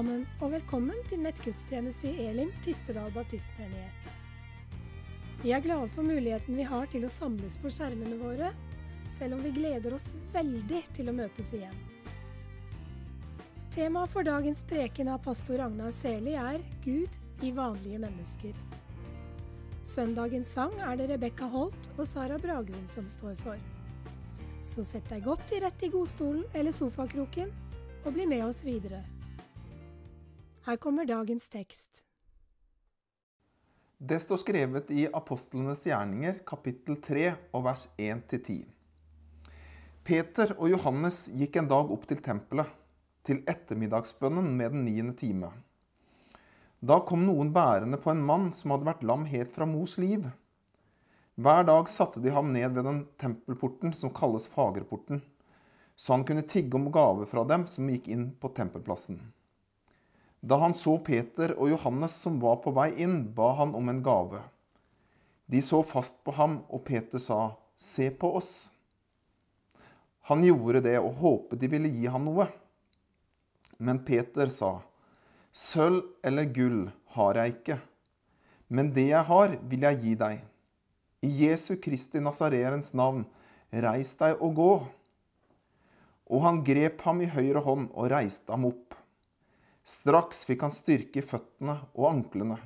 sammen, og velkommen til nettgudstjeneste i Elim Tistedal baptistmenighet. Vi er glade for muligheten vi har til å samles på skjermene våre, selv om vi gleder oss veldig til å møtes igjen. Temaet for dagens preken av pastor Ragnar Seli er Gud i vanlige mennesker. Søndagens sang er det Rebekka Holt og Sara Bragvin som står for. Så sett deg godt til rette i godstolen eller sofakroken, og bli med oss videre. Her kommer dagens tekst. Det står skrevet i Apostlenes gjerninger, kapittel 3, og vers 1-10. Peter og Johannes gikk en dag opp til tempelet, til ettermiddagsbønnen med den niende time. Da kom noen bærende på en mann som hadde vært lam helt fra mors liv. Hver dag satte de ham ned ved den tempelporten som kalles Fagerporten, så han kunne tigge om gave fra dem som gikk inn på tempelplassen. Da han så Peter og Johannes som var på vei inn, ba han om en gave. De så fast på ham, og Peter sa, Se på oss. Han gjorde det og håpet de ville gi ham noe. Men Peter sa, Sølv eller gull har jeg ikke, men det jeg har, vil jeg gi deg. I Jesu Kristi Nasareens navn, reis deg og gå. Og han grep ham i høyre hånd og reiste ham opp. Straks fikk han styrke i føttene og anklene.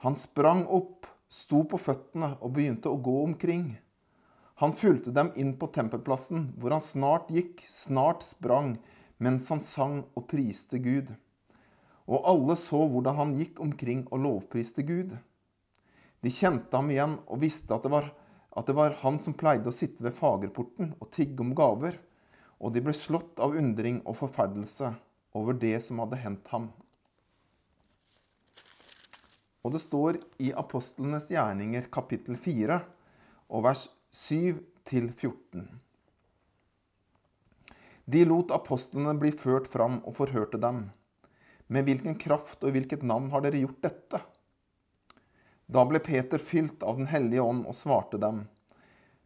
Han sprang opp, sto på føttene og begynte å gå omkring. Han fulgte dem inn på tempelplassen, hvor han snart gikk, snart sprang, mens han sang og priste Gud. Og alle så hvordan han gikk omkring og lovpriste Gud. De kjente ham igjen og visste at det, var, at det var han som pleide å sitte ved fagerporten og tigge om gaver, og de ble slått av undring og forferdelse over det som hadde hendt ham. Og det står i Apostlenes gjerninger kapittel 4 og vers 7 14. De lot apostlene bli ført fram og forhørte dem. Med hvilken kraft og hvilket navn har dere gjort dette? Da ble Peter fylt av Den hellige ånd og svarte dem,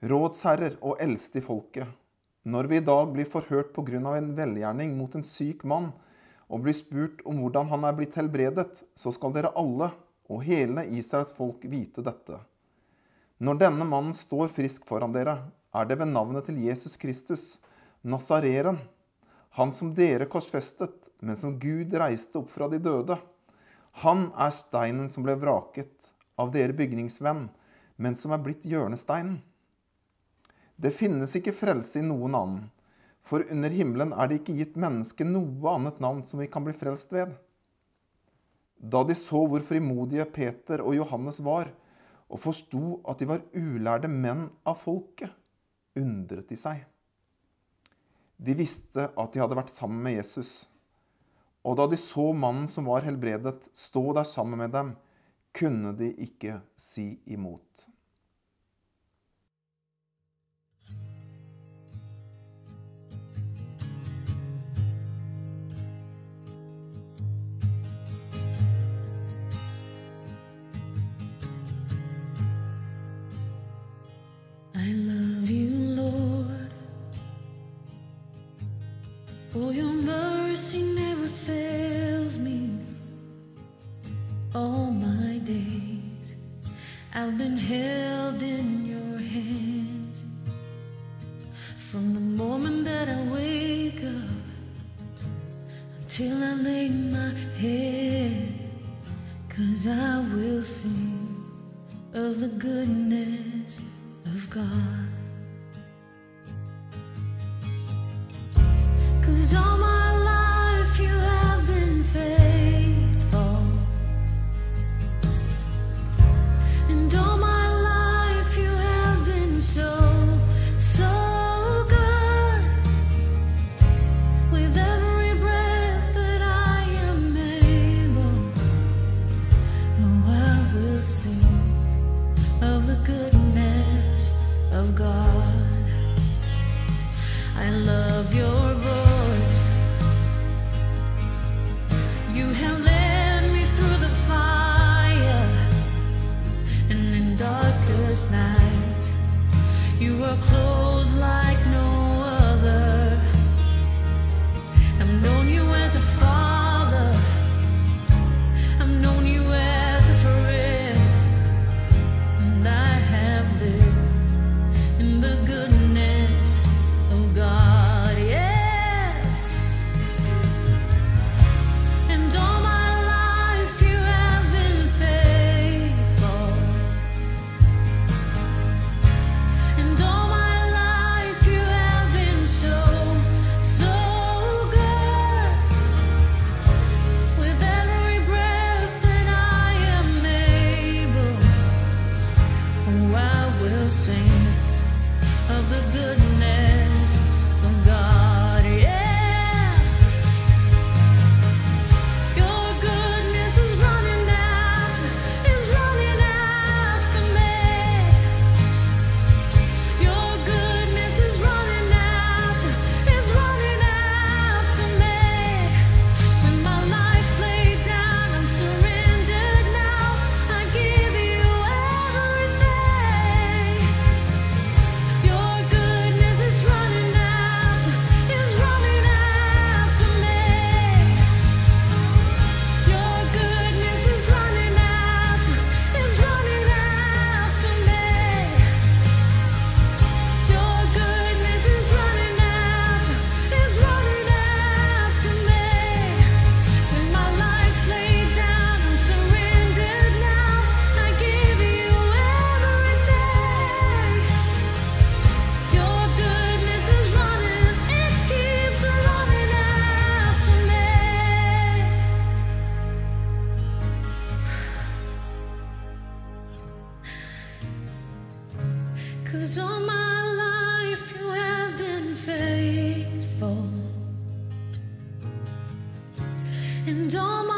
rådsherrer og eldste i folket, når vi i dag blir forhørt av en velgjerning mot en syk mann, og blir spurt om hvordan han er blitt helbredet, så skal dere alle og hele Israels folk vite dette. Når denne mannen står frisk foran dere, er det ved navnet til Jesus Kristus, Nazareren, han som dere korsfestet, men som Gud reiste opp fra de døde. Han er steinen som ble vraket av dere bygningsvenn, men som er blitt hjørnesteinen. Det finnes ikke frelse i noen annen, for under himmelen er det ikke gitt mennesket noe annet navn som vi kan bli frelst ved. Da de så hvor frimodige Peter og Johannes var, og forsto at de var ulærde menn av folket, undret de seg. De visste at de hadde vært sammen med Jesus. Og da de så mannen som var helbredet, stå der sammen med dem, kunne de ikke si imot. And all my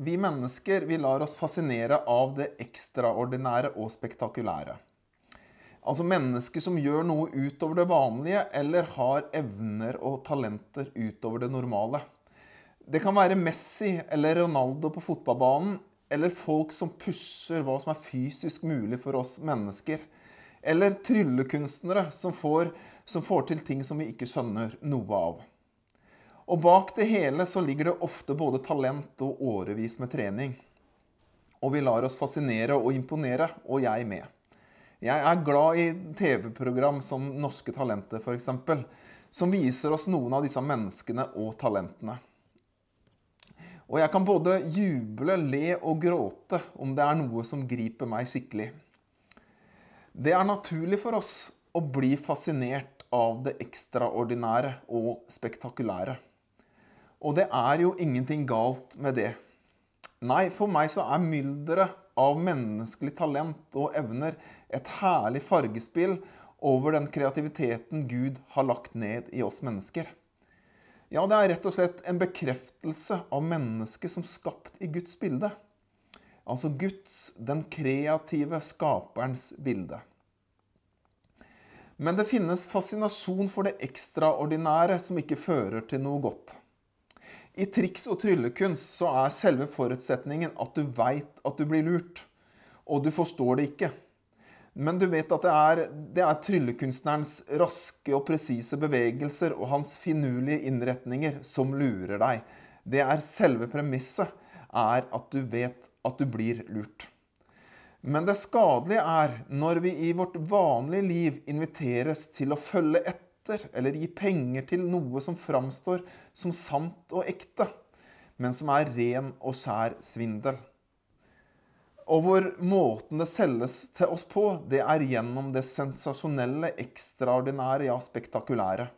Vi mennesker vi lar oss fascinere av det ekstraordinære og spektakulære. Altså mennesker som gjør noe utover det vanlige, eller har evner og talenter utover det normale. Det kan være Messi eller Ronaldo på fotballbanen, eller folk som pusher hva som er fysisk mulig for oss mennesker. Eller tryllekunstnere som får, som får til ting som vi ikke skjønner noe av. Og bak det hele så ligger det ofte både talent og årevis med trening. Og vi lar oss fascinere og imponere, og jeg med. Jeg er glad i TV-program som Norske Talenter f.eks., som viser oss noen av disse menneskene og talentene. Og jeg kan både juble, le og gråte om det er noe som griper meg skikkelig. Det er naturlig for oss å bli fascinert av det ekstraordinære og spektakulære. Og det er jo ingenting galt med det. Nei, for meg så er mylderet av menneskelig talent og evner et herlig fargespill over den kreativiteten Gud har lagt ned i oss mennesker. Ja, det er rett og slett en bekreftelse av mennesket som skapt i Guds bilde. Altså Guds, den kreative skaperens bilde. Men det finnes fascinasjon for det ekstraordinære som ikke fører til noe godt. I triks og tryllekunst så er selve forutsetningen at du veit at du blir lurt, og du forstår det ikke. Men du vet at det er, det er tryllekunstnerens raske og presise bevegelser og hans finurlige innretninger som lurer deg. Det er selve premisset, er at du vet at du blir lurt. Men det skadelige er når vi i vårt vanlige liv inviteres til å følge etter eller gi penger til noe som framstår som sant og ekte, men som er ren og skjær svindel. Og hvor måten det selges til oss på, det er gjennom det sensasjonelle, ekstraordinære, ja, spektakulære.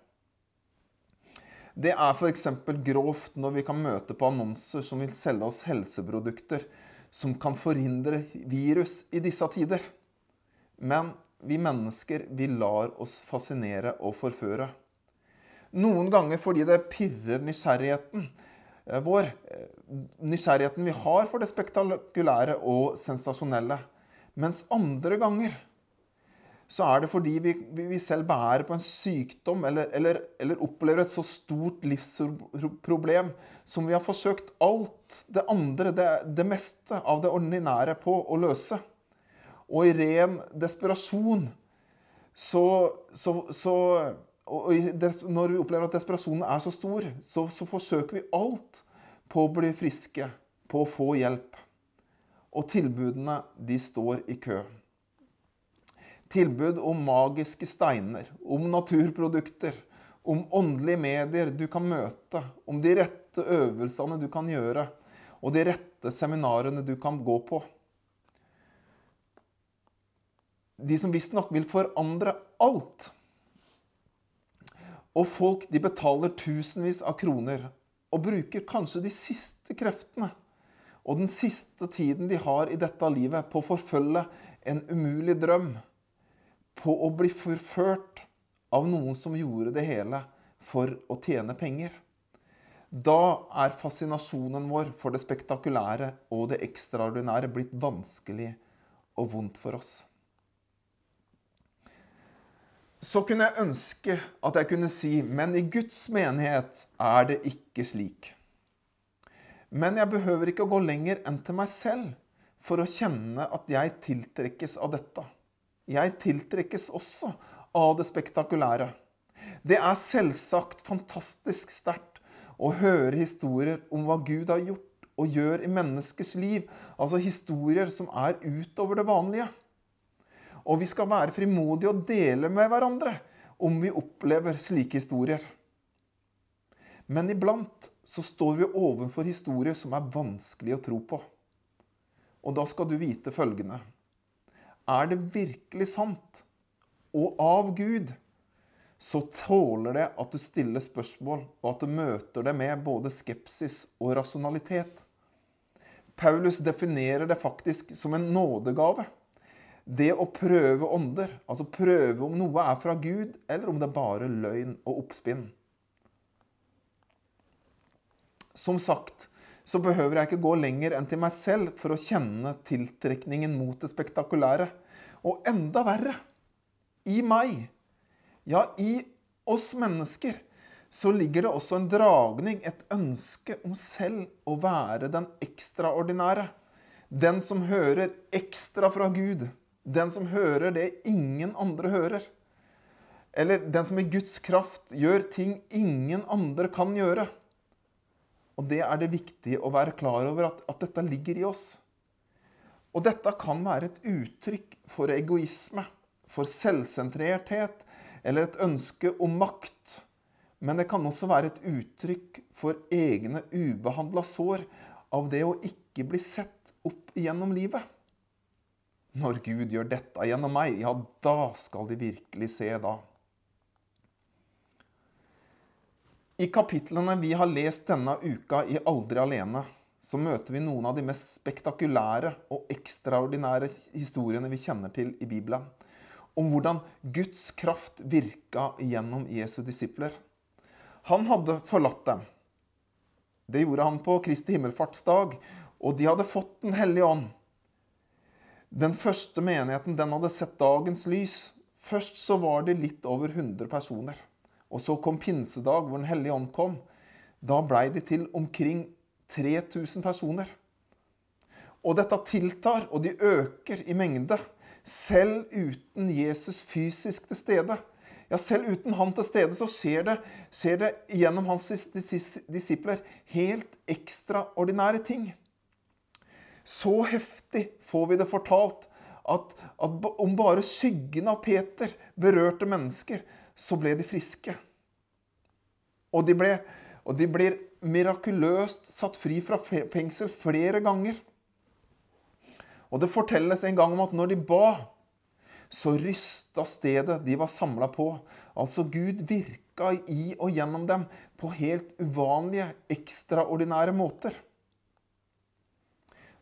Det er f.eks. grovt når vi kan møte på annonser som vil selge oss helseprodukter som kan forhindre virus i disse tider. Men vi mennesker, vi lar oss fascinere og forføre. Noen ganger fordi det pirrer nysgjerrigheten eh, vår. eh, Nysgjerrigheten vi har for det spektakulære og sensasjonelle. Mens andre ganger så er det fordi vi, vi selv bærer på en sykdom eller, eller, eller opplever et så stort livsproblem som vi har forsøkt alt det andre, det, det meste av det ordinære på å løse. Og i ren desperasjon så, så, så og Når vi opplever at desperasjonen er så stor, så, så forsøker vi alt på å bli friske, på å få hjelp. Og tilbudene, de står i kø. Tilbud om magiske steiner, om naturprodukter, om åndelige medier du kan møte, om de rette øvelsene du kan gjøre, og de rette seminarene du kan gå på. De som visstnok vil forandre alt. Og folk de betaler tusenvis av kroner og bruker kanskje de siste kreftene. og den siste tiden de har i dette livet på å forfølge en umulig drøm, på å bli forført av noen som gjorde det hele for å tjene penger. Da er fascinasjonen vår for det spektakulære og det ekstraordinære blitt vanskelig og vondt for oss. Så kunne jeg ønske at jeg kunne si, men i Guds menighet er det ikke slik. Men jeg behøver ikke å gå lenger enn til meg selv for å kjenne at jeg tiltrekkes av dette. Jeg tiltrekkes også av det spektakulære. Det er selvsagt fantastisk sterkt å høre historier om hva Gud har gjort og gjør i menneskers liv. Altså historier som er utover det vanlige. Og vi skal være frimodige og dele med hverandre om vi opplever slike historier. Men iblant så står vi overfor historier som er vanskelig å tro på. Og da skal du vite følgende. Er det virkelig sant og av Gud, så tåler det at du stiller spørsmål, og at du møter det med både skepsis og rasjonalitet. Paulus definerer det faktisk som en nådegave. Det å prøve ånder, altså prøve om noe er fra Gud, eller om det er bare løgn og oppspinn. Som sagt så behøver jeg ikke gå lenger enn til meg selv for å kjenne tiltrekningen mot det spektakulære. Og enda verre i meg, ja, i oss mennesker, så ligger det også en dragning, et ønske om selv å være den ekstraordinære. Den som hører ekstra fra Gud. Den som hører det ingen andre hører. Eller den som i Guds kraft gjør ting ingen andre kan gjøre. Og det er det viktig å være klar over at, at dette ligger i oss. Og dette kan være et uttrykk for egoisme, for selvsentrerthet eller et ønske om makt. Men det kan også være et uttrykk for egne ubehandla sår av det å ikke bli sett opp igjennom livet. Når Gud gjør dette gjennom meg, ja, da skal de virkelig se da. I kapitlene vi har lest denne uka i Aldri alene, så møter vi noen av de mest spektakulære og ekstraordinære historiene vi kjenner til i Bibelen. Om hvordan Guds kraft virka gjennom Jesu disipler. Han hadde forlatt dem. Det gjorde han på Kristi himmelfartsdag, og de hadde fått Den hellige ånd. Den første menigheten den hadde sett dagens lys. Først så var det litt over 100 personer. Og så kom pinsedag, hvor Den hellige ånd kom. Da blei de til omkring 3000 personer. Og dette tiltar, og de øker i mengde. Selv uten Jesus fysisk til stede. Ja, selv uten han til stede så skjer det, skjer det gjennom hans disipler helt ekstraordinære ting. Så heftig får vi det fortalt at, at om bare skyggen av Peter berørte mennesker, så ble de friske. Og de, ble, og de blir mirakuløst satt fri fra fengsel flere ganger. Og det fortelles en gang om at når de ba, så rysta stedet de var samla på. Altså Gud virka i og gjennom dem på helt uvanlige, ekstraordinære måter.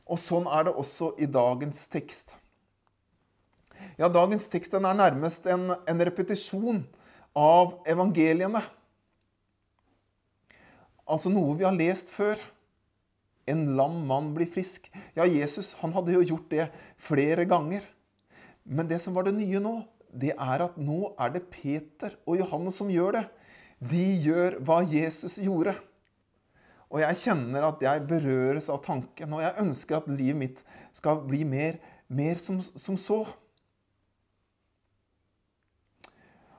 Og sånn er det også i dagens tekst. Ja, dagens tekst er nærmest en, en repetisjon av evangeliene. Altså noe vi har lest før. En lam mann blir frisk. Ja, Jesus han hadde jo gjort det flere ganger. Men det som var det nye nå, det er at nå er det Peter og Johannes som gjør det. De gjør hva Jesus gjorde. Og jeg kjenner at jeg berøres av tanken, og jeg ønsker at livet mitt skal bli mer, mer som, som så.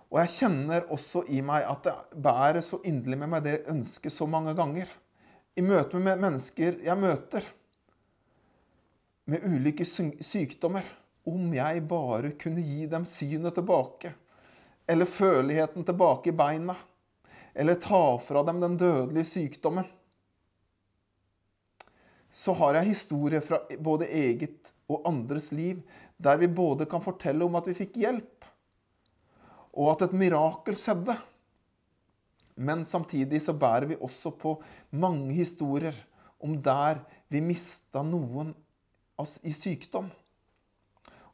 Og jeg kjenner også i meg at det bærer så inderlig med meg det ønsket så mange ganger. I møte med mennesker jeg møter med ulike sykdommer. Om jeg bare kunne gi dem synet tilbake. Eller føleligheten tilbake i beina. Eller ta fra dem den dødelige sykdommen. Så har jeg historier fra både eget og andres liv der vi både kan fortelle om at vi fikk hjelp, og at et mirakel skjedde. Men samtidig så bærer vi også på mange historier om der vi mista noen i sykdom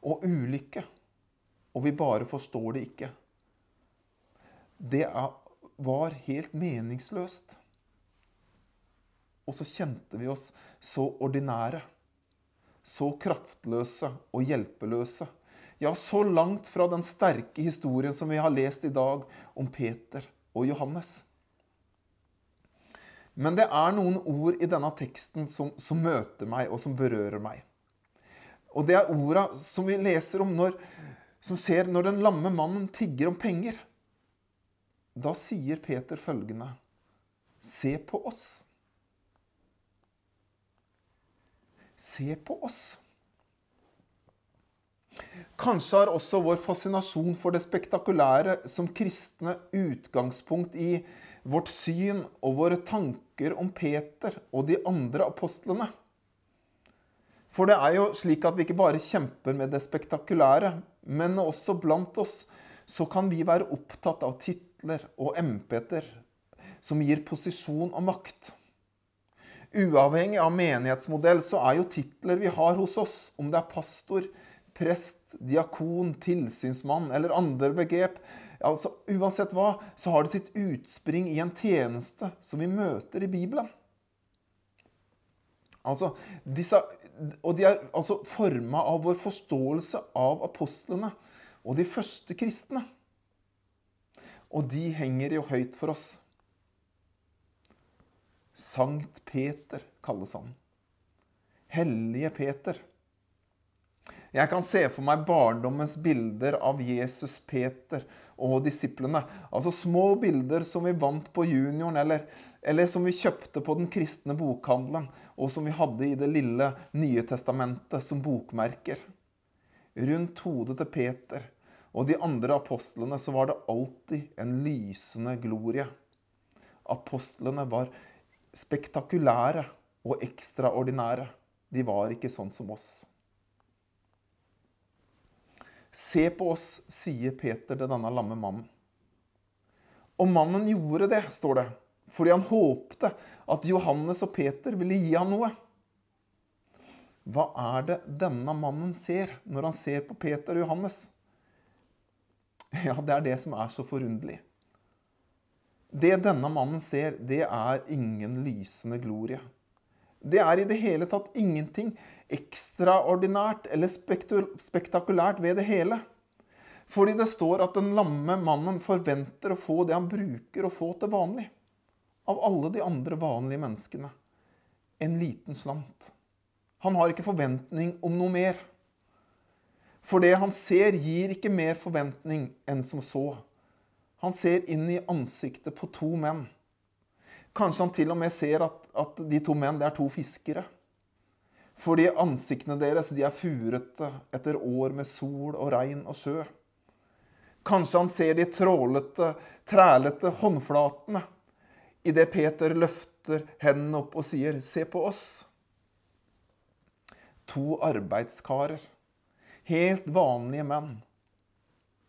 og ulykke, og vi bare forstår det ikke. Det var helt meningsløst. Og så kjente vi oss så ordinære, så kraftløse og hjelpeløse. Ja, så langt fra den sterke historien som vi har lest i dag om Peter og Johannes. Men det er noen ord i denne teksten som, som møter meg, og som berører meg. Og det er orda som vi leser om når, som ser når den lamme mannen tigger om penger. Da sier Peter følgende Se på oss. Se på oss. Kanskje har også vår fascinasjon for det spektakulære som kristne utgangspunkt i vårt syn og våre tanker om Peter og de andre apostlene. For det er jo slik at vi ikke bare kjemper med det spektakulære, men også blant oss så kan vi være opptatt av titler og embeter som gir posisjon og makt. Uavhengig av menighetsmodell så er jo titler vi har hos oss, om det er pastor, prest, diakon, tilsynsmann eller andre begrep, altså uansett hva, så har det sitt utspring i en tjeneste som vi møter i Bibelen. Altså, disse, og de er altså forma av vår forståelse av apostlene og de første kristne. Og de henger jo høyt for oss. Sankt Peter kalles han. Hellige Peter. Jeg kan se for meg barndommens bilder av Jesus, Peter og disiplene. Altså små bilder som vi vant på junioren, eller, eller som vi kjøpte på den kristne bokhandelen, og som vi hadde i det lille Nye testamentet som bokmerker. Rundt hodet til Peter og de andre apostlene så var det alltid en lysende glorie. Apostlene var spektakulære og ekstraordinære. De var ikke sånn som oss. Se på oss, sier Peter til denne lamme mannen. Og mannen gjorde det, står det, fordi han håpte at Johannes og Peter ville gi ham noe. Hva er det denne mannen ser når han ser på Peter og Johannes? Ja, det er det som er så forunderlig. Det denne mannen ser, det er ingen lysende glorie. Det er i det hele tatt ingenting ekstraordinært eller spektakulært ved det hele. Fordi det står at den lamme mannen forventer å få det han bruker å få til vanlig. Av alle de andre vanlige menneskene. En liten slant. Han har ikke forventning om noe mer. For det han ser, gir ikke mer forventning enn som så. Han ser inn i ansiktet på to menn. Kanskje han til og med ser at, at de to menn det er to fiskere. Fordi ansiktene deres de er furete etter år med sol og regn og sjø. Kanskje han ser de trålete, trælete håndflatene idet Peter løfter hendene opp og sier 'Se på oss'. To arbeidskarer. Helt vanlige menn.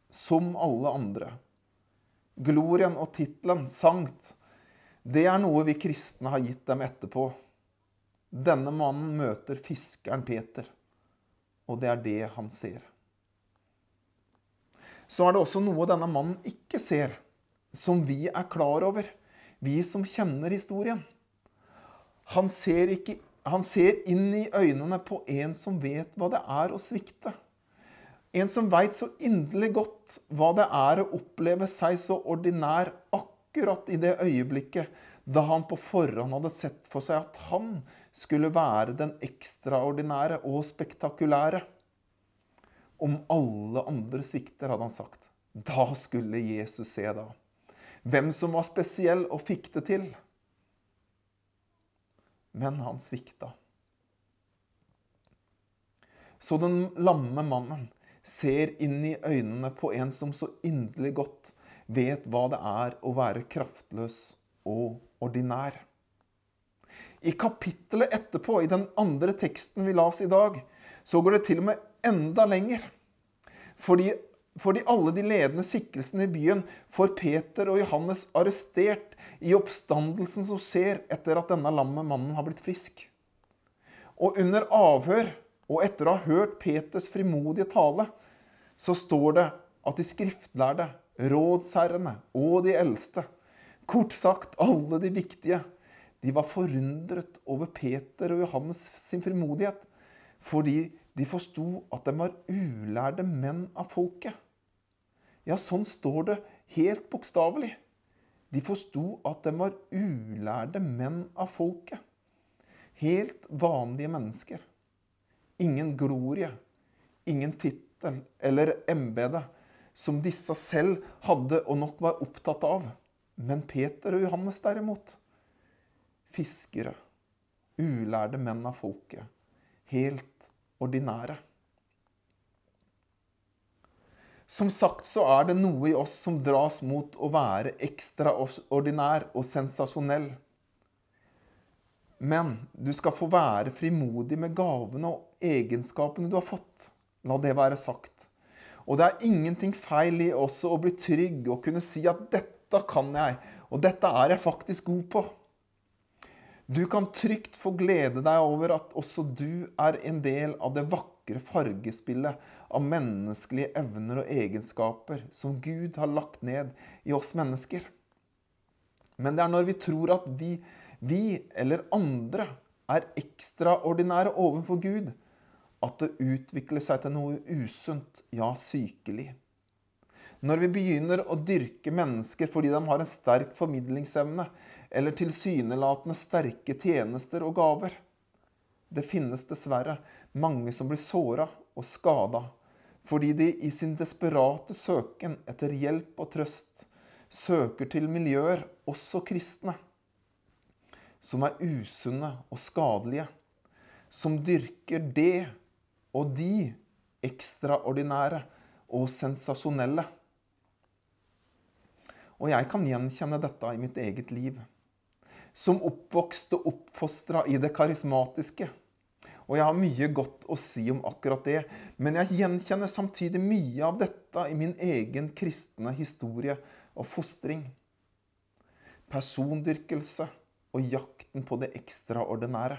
Som alle andre. Glorien og tittelen, sankt, det er noe vi kristne har gitt dem etterpå. Denne mannen møter fiskeren Peter, og det er det han ser. Så er det også noe denne mannen ikke ser, som vi er klar over, vi som kjenner historien. Han ser, ikke, han ser inn i øynene på en som vet hva det er å svikte. En som veit så inderlig godt hva det er å oppleve seg så ordinær akkurat i det øyeblikket da han på forhånd hadde sett for seg at han skulle være den ekstraordinære og spektakulære. Om alle andre svikter, hadde han sagt. Da skulle Jesus se da. Hvem som var spesiell og fikk det til. Men han svikta. Så den lamme mannen ser inn i øynene på en som så inderlig godt vet hva det er å være kraftløs og ordinær. I kapittelet etterpå, i den andre teksten vi las i dag, så går det til og med enda lenger. Fordi fordi alle de ledende skikkelsene i byen får Peter og Johannes arrestert i oppstandelsen som skjer etter at denne lamme mannen har blitt frisk. Og under avhør, og etter å ha hørt Peters frimodige tale, så står det at de skriftlærde, rådsherrene og de eldste, kort sagt alle de viktige, de var forundret over Peter og Johannes sin frimodighet, fordi de forsto at de var ulærde menn av folket. Ja, sånn står det helt bokstavelig. De forsto at de var ulærde menn av folket. Helt vanlige mennesker. Ingen glorie, ingen tittel eller embete som disse selv hadde og nok var opptatt av. Men Peter og Johannes derimot, fiskere, ulærde menn av folket, helt ordinære. Som sagt så er det noe i oss som dras mot å være ekstraordinær og sensasjonell. Men du skal få være frimodig med gavene og egenskapene du har fått. La det være sagt. Og det er ingenting feil i også å bli trygg og kunne si at 'dette kan jeg', og 'dette er jeg faktisk god på'. Du kan trygt få glede deg over at også du er en del av det vakre fargespillet av menneskelige evner og egenskaper som Gud har lagt ned i oss mennesker. Men det er når vi tror at vi, vi eller andre er ekstraordinære overfor Gud, at det utvikler seg til noe usunt, ja, sykelig. Når vi begynner å dyrke mennesker fordi de har en sterk formidlingsevne, eller tilsynelatende sterke tjenester og gaver. Det finnes dessverre mange som blir såra og skada fordi de i sin desperate søken etter hjelp og trøst søker til miljøer, også kristne, som er usunne og skadelige, som dyrker det og de ekstraordinære og sensasjonelle. Og jeg kan gjenkjenne dette i mitt eget liv. Som oppvokst og oppfostra i det karismatiske. Og jeg har mye godt å si om akkurat det, men jeg gjenkjenner samtidig mye av dette i min egen kristne historie og fostring. Persondyrkelse og jakten på det ekstraordinære.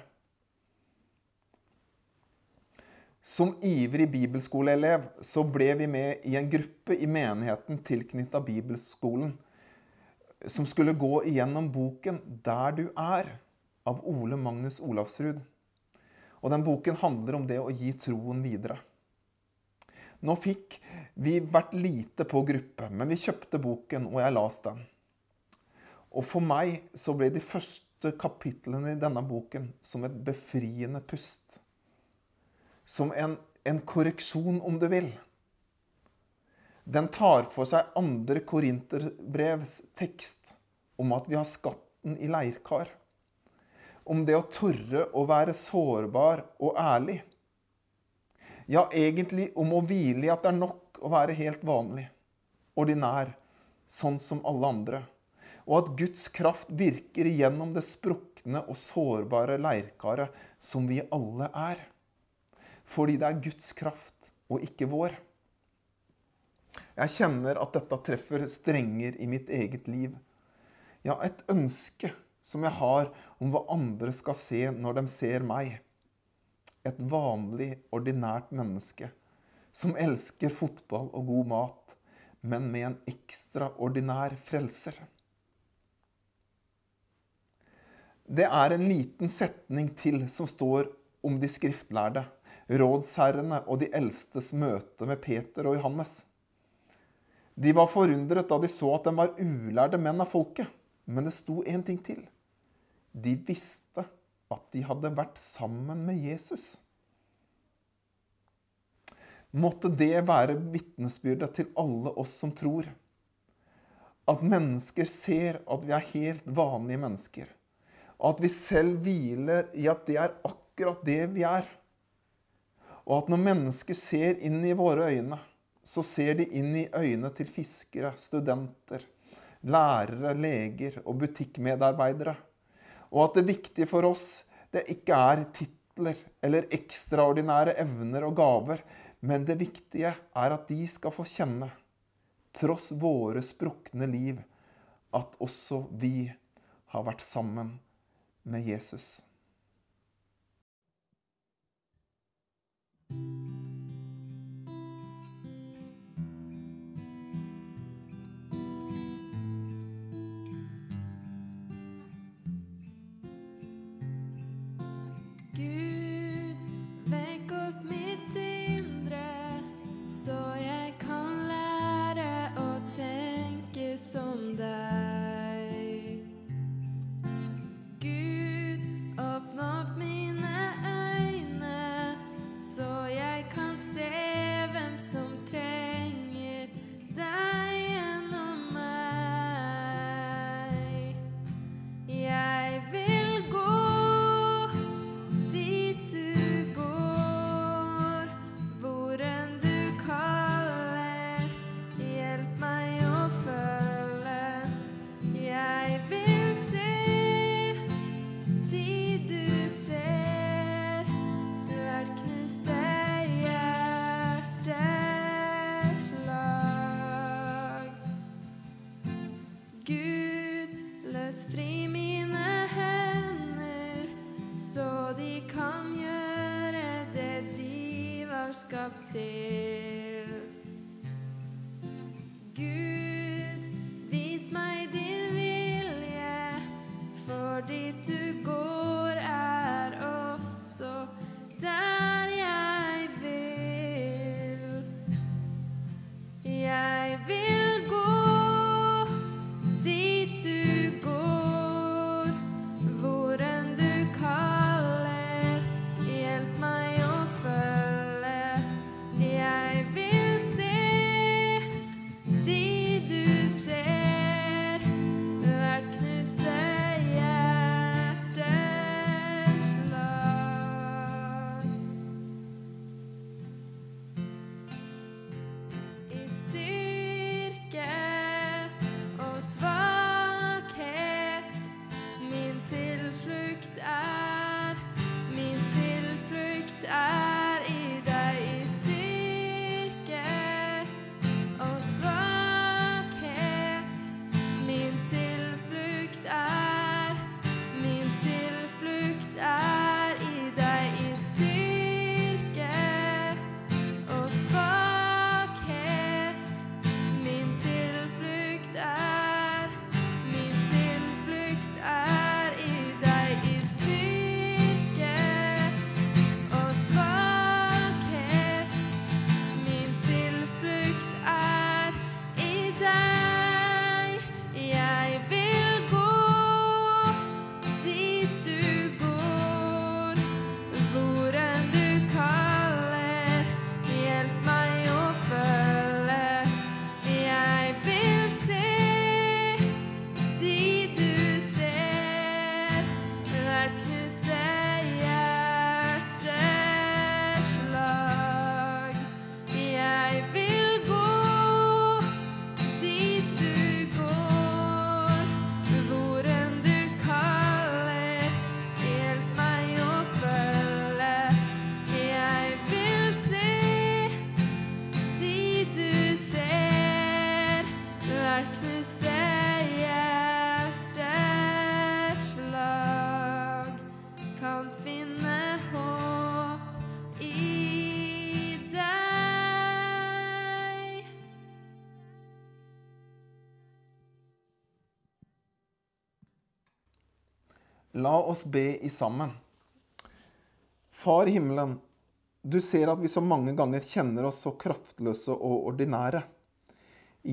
Som ivrig bibelskoleelev så ble vi med i en gruppe i menigheten tilknytta bibelskolen som skulle gå igjennom boken 'Der du er' av Ole Magnus Olavsrud. Og den boken handler om det å gi troen videre. Nå fikk vi vært lite på gruppe, men vi kjøpte boken, og jeg las den. Og for meg så ble de første kapitlene i denne boken som et befriende pust. Som en, en korreksjon, om du vil. Den tar for seg andre korinterbrevs tekst om at vi har skatten i leirkar. Om det å tørre å være sårbar og ærlig. Ja, egentlig om å hvile i at det er nok å være helt vanlig, ordinær, sånn som alle andre. Og at Guds kraft virker igjennom det sprukne og sårbare leirkaret som vi alle er. Fordi det er Guds kraft og ikke vår. Jeg kjenner at dette treffer strenger i mitt eget liv. Ja, et ønske som jeg har om hva andre skal se når de ser meg. Et vanlig, ordinært menneske som elsker fotball og god mat, men med en ekstraordinær frelser. Det er en liten setning til som står om de skriftlærde, rådsherrene og de eldstes møte med Peter og Johannes. De var forundret da de så at de var ulærde menn av folket. Men det sto en ting til. De visste at de hadde vært sammen med Jesus. Måtte det være vitnesbyrdet til alle oss som tror. At mennesker ser at vi er helt vanlige mennesker. At vi selv hviler i at det er akkurat det vi er. Og at når mennesker ser inn i våre øyne, så ser de inn i øynene til fiskere, studenter, lærere, leger og butikkmedarbeidere. Og at det viktige for oss det ikke er titler eller ekstraordinære evner og gaver, Men det viktige er at de skal få kjenne, tross våre sprukne liv, at også vi har vært sammen med Jesus. Thank you. Var La oss be i sammen. Far i himmelen, du ser at vi så mange ganger kjenner oss så kraftløse og ordinære.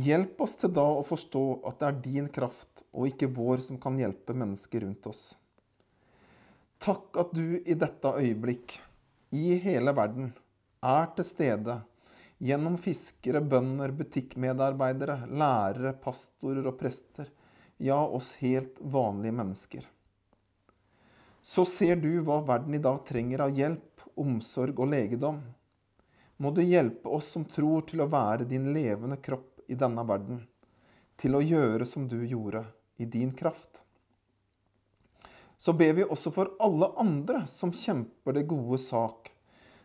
Hjelp oss til da å forstå at det er din kraft og ikke vår som kan hjelpe mennesker rundt oss. Takk at du i dette øyeblikk, i hele verden, er til stede gjennom fiskere, bønder, butikkmedarbeidere, lærere, pastorer og prester, ja, oss helt vanlige mennesker. Så ser du hva verden i dag trenger av hjelp, omsorg og legedom. Må du hjelpe oss som tror til å være din levende kropp i denne verden, til å gjøre som du gjorde i din kraft. Så ber vi også for alle andre som kjemper det gode sak,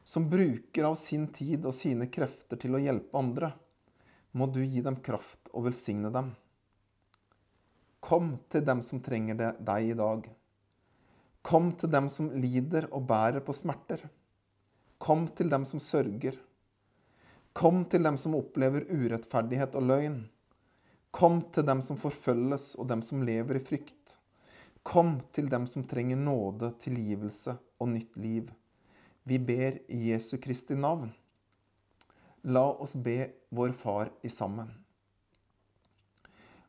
som bruker av sin tid og sine krefter til å hjelpe andre, må du gi dem kraft og velsigne dem. Kom til dem som trenger det, deg i dag. Kom til dem som lider og bærer på smerter. Kom til dem som sørger. Kom til dem som opplever urettferdighet og løgn. Kom til dem som forfølges og dem som lever i frykt. Kom til dem som trenger nåde, tilgivelse og nytt liv. Vi ber i Jesu Kristi navn. La oss be vår Far i sammen.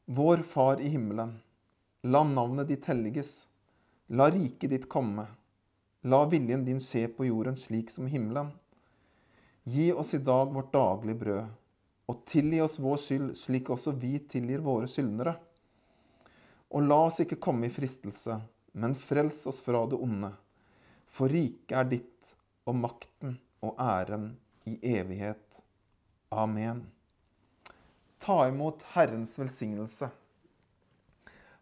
Vår Far i himmelen. La navnet ditt helliges. La riket ditt komme. La viljen din skje på jorden slik som himmelen. Gi oss i dag vårt daglige brød, og tilgi oss vår skyld slik også vi tilgir våre skyldnere. Og la oss ikke komme i fristelse, men frels oss fra det onde. For riket er ditt, og makten og æren i evighet. Amen. Ta imot Herrens velsignelse.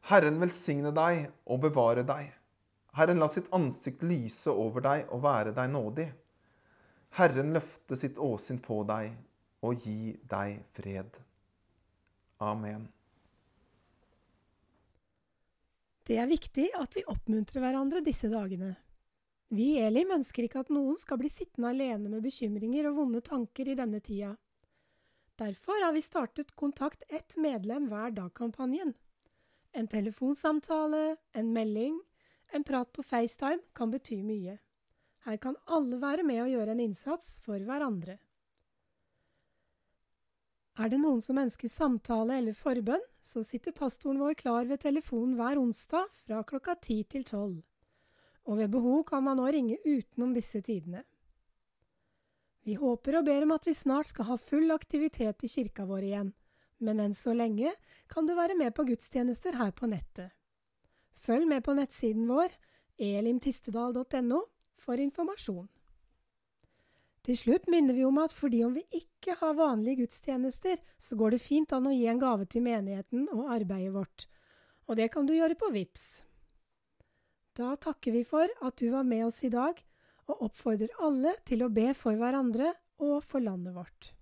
Herren velsigne deg og bevare deg. Herren la sitt ansikt lyse over deg og være deg nådig. Herren løfte sitt åsyn på deg og gi deg fred. Amen. Det er viktig at vi oppmuntrer hverandre disse dagene. Vi i Elim ønsker ikke at noen skal bli sittende alene med bekymringer og vonde tanker i denne tida. Derfor har vi startet Kontakt ett medlem hver dag-kampanjen. En telefonsamtale, en melding, en prat på FaceTime kan bety mye. Her kan alle være med og gjøre en innsats for hverandre. Er det noen som ønsker samtale eller forbønn, så sitter pastoren vår klar ved telefonen hver onsdag fra klokka ti til tolv. Og ved behov kan man nå ringe utenom disse tidene. Vi håper og ber om at vi snart skal ha full aktivitet i kirka vår igjen, men enn så lenge kan du være med på gudstjenester her på nettet. Følg med på nettsiden vår, elimtistedal.no, for informasjon. Til slutt minner vi om at fordi om vi ikke har vanlige gudstjenester, så går det fint an å gi en gave til menigheten og arbeidet vårt, og det kan du gjøre på VIPS. Da takker vi for at du var med oss i dag, og oppfordrer alle til å be for hverandre og for landet vårt.